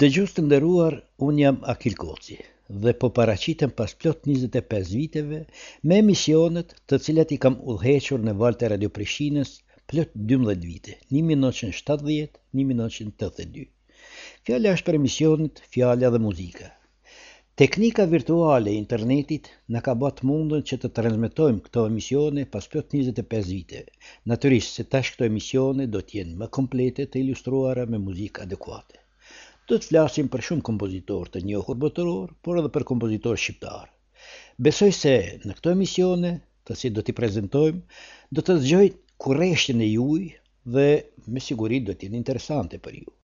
Dëgjues të nderuar, unë jam Akil Koci dhe po paraqitem pas plot njëzet e pesë viteve me emisionet të cilat i kam udhëhequr në valët e Radio Prishtinës plot dymbëdhjetë vite, një mijë e nëntëqind e shtatëdhjetë, një mijë e nëntëqind e tetëdhjetë e dy. Fjala është për emisionet Fjala dhe Muzika. Teknika virtuale e internetit na ka ba të mundun që të transmetojmë këto emisione pas plot njëzet e pesë viteve. Natyrisht se tash këto emisione do të jenë më komplete të ilustruara me muzikë adekuate. Do të flasim për shumë kompozitorë të njohur botëror, por edhe për kompozitorë shqiptarë. Besoj se në këto emisione, të cilat do t'i prezentojmë, do të zgjojnë kurreshtjen e juaj dhe me siguri do të jenë interesante për ju.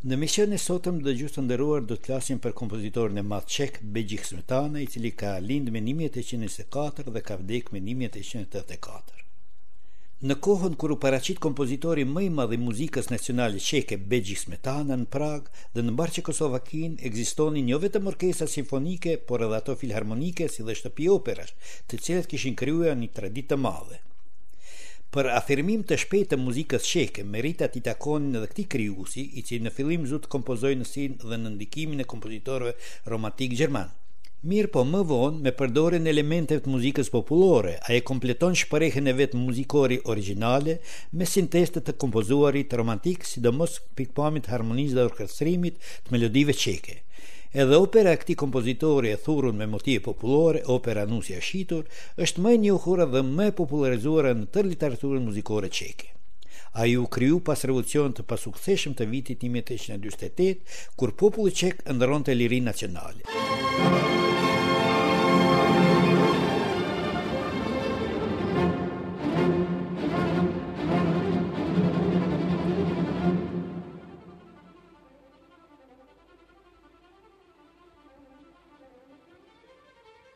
Në emisionin e sotëm dëgjues të nderuar do të flasim për kompozitorin e madh çek Bedzhih Smetana i cili ka lind me 1824 dhe ka vdek me 1884. Në kohën kur u paraqit kompozitori më i madh i muzikës nacionale çeke Bedzhih Smetana në Pragë dhe në mbarë Çekosllovakinë ekzistonin jo vetëm orkestra simfonike por edhe ato filharmonike si dhe shtëpi operash të cilat kishin krijuar një traditë të madhe. Për afirmim të shpejtë të muzikës çeke, meritat i takonin edhe këtij krijuesi, i cili në fillim zu të kompozojë në stilin dhe nën ndikimin e kompozitorëve romantikë gjermanë. Mirëpo, më vonë, me përdorjen e elementeve të muzikës popullore, ai e kompleton shprehjen e vet muzikore origjinale me sintezë të të kompozuarit romantik, sidomos në pikëpamje të harmonisë dhe orkestrimit të melodive çeke. Edhe opera e këtij kompozitori e thurur me motive popullore, opera Nusja e shitur, Është më e njohura dhe më e popullarizuara në tërë literaturën muzikore çeke. Ajo u krijua pas revolucionit të pasuksesshëm të vitit një mijë e tetëqind e dyzet e tetë, kur populli çek ëndërronte lirinë nacionale.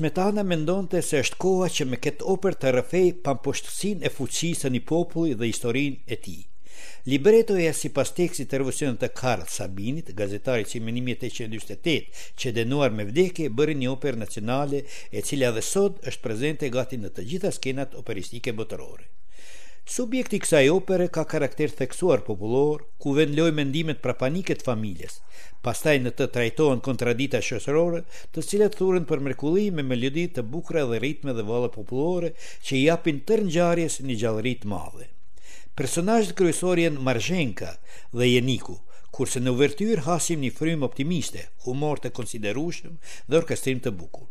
Smetana mendonte se është koha që me këtë operë të rrëfejë pamposhtësinë e fuqisë së një populli dhe historinë e tij. Libretoja sipas tekstit të revolucionarit të Karl Sabinit, gazetari që me 1828 që e dënuar me vdekje bëri një operë nacionale e cila edhe sot është prezente gati në të gjitha skenat operistike botërore. Subjekti i kësaj opere ka karakter theksuar popullor, ku ven në lojë mendimet prapanike të familjes. Pastaj në të trajtohen kontradita shoqërore, të cilat thuren për mrekulli me melodi të bukura dhe ritme dhe valle popullore që i japin tërë ngjarjes një gjallëri të madhe. Personazhet kryesor janë Marzhenka dhe Jeniku. kurse në uvertyrë hasim një frymë optimiste, humor të konsiderueshëm dhe orkestrim të bukur.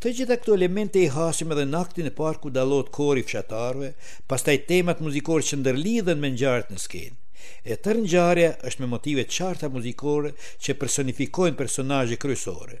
Të gjitha këto elemente i hasim edhe në aktin e parë ku dallohet kori i fshatarëve, pastaj temat muzikore që ndërlidhen me ngjarjet në skenë. E tërë ngjarja është me motive të qarta muzikore që personifikojnë personazhe kryesore.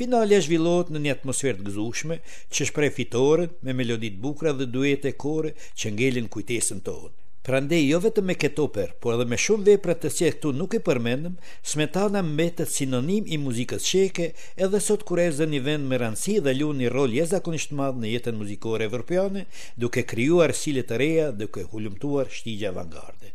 Finalja zhvillohet në një atmosferë të gëzueshme që shpreh fitoren me melodi të bukura dhe duete kore që ngelin në kujtesën tonë. Prandej jo vetëm me këtë operë, por edhe me shumë vepra të cilat këtu nuk i përmendëm, Smetana mbetet sinonim i muzikës çeke edhe sot kur ai zë një vend me rëndësi dhe luan një rol jashtëzakonisht të madh në jetën muzikore evropiane, duke krijuar stile të reja dhe duke hulumtuar shtigje avangarde.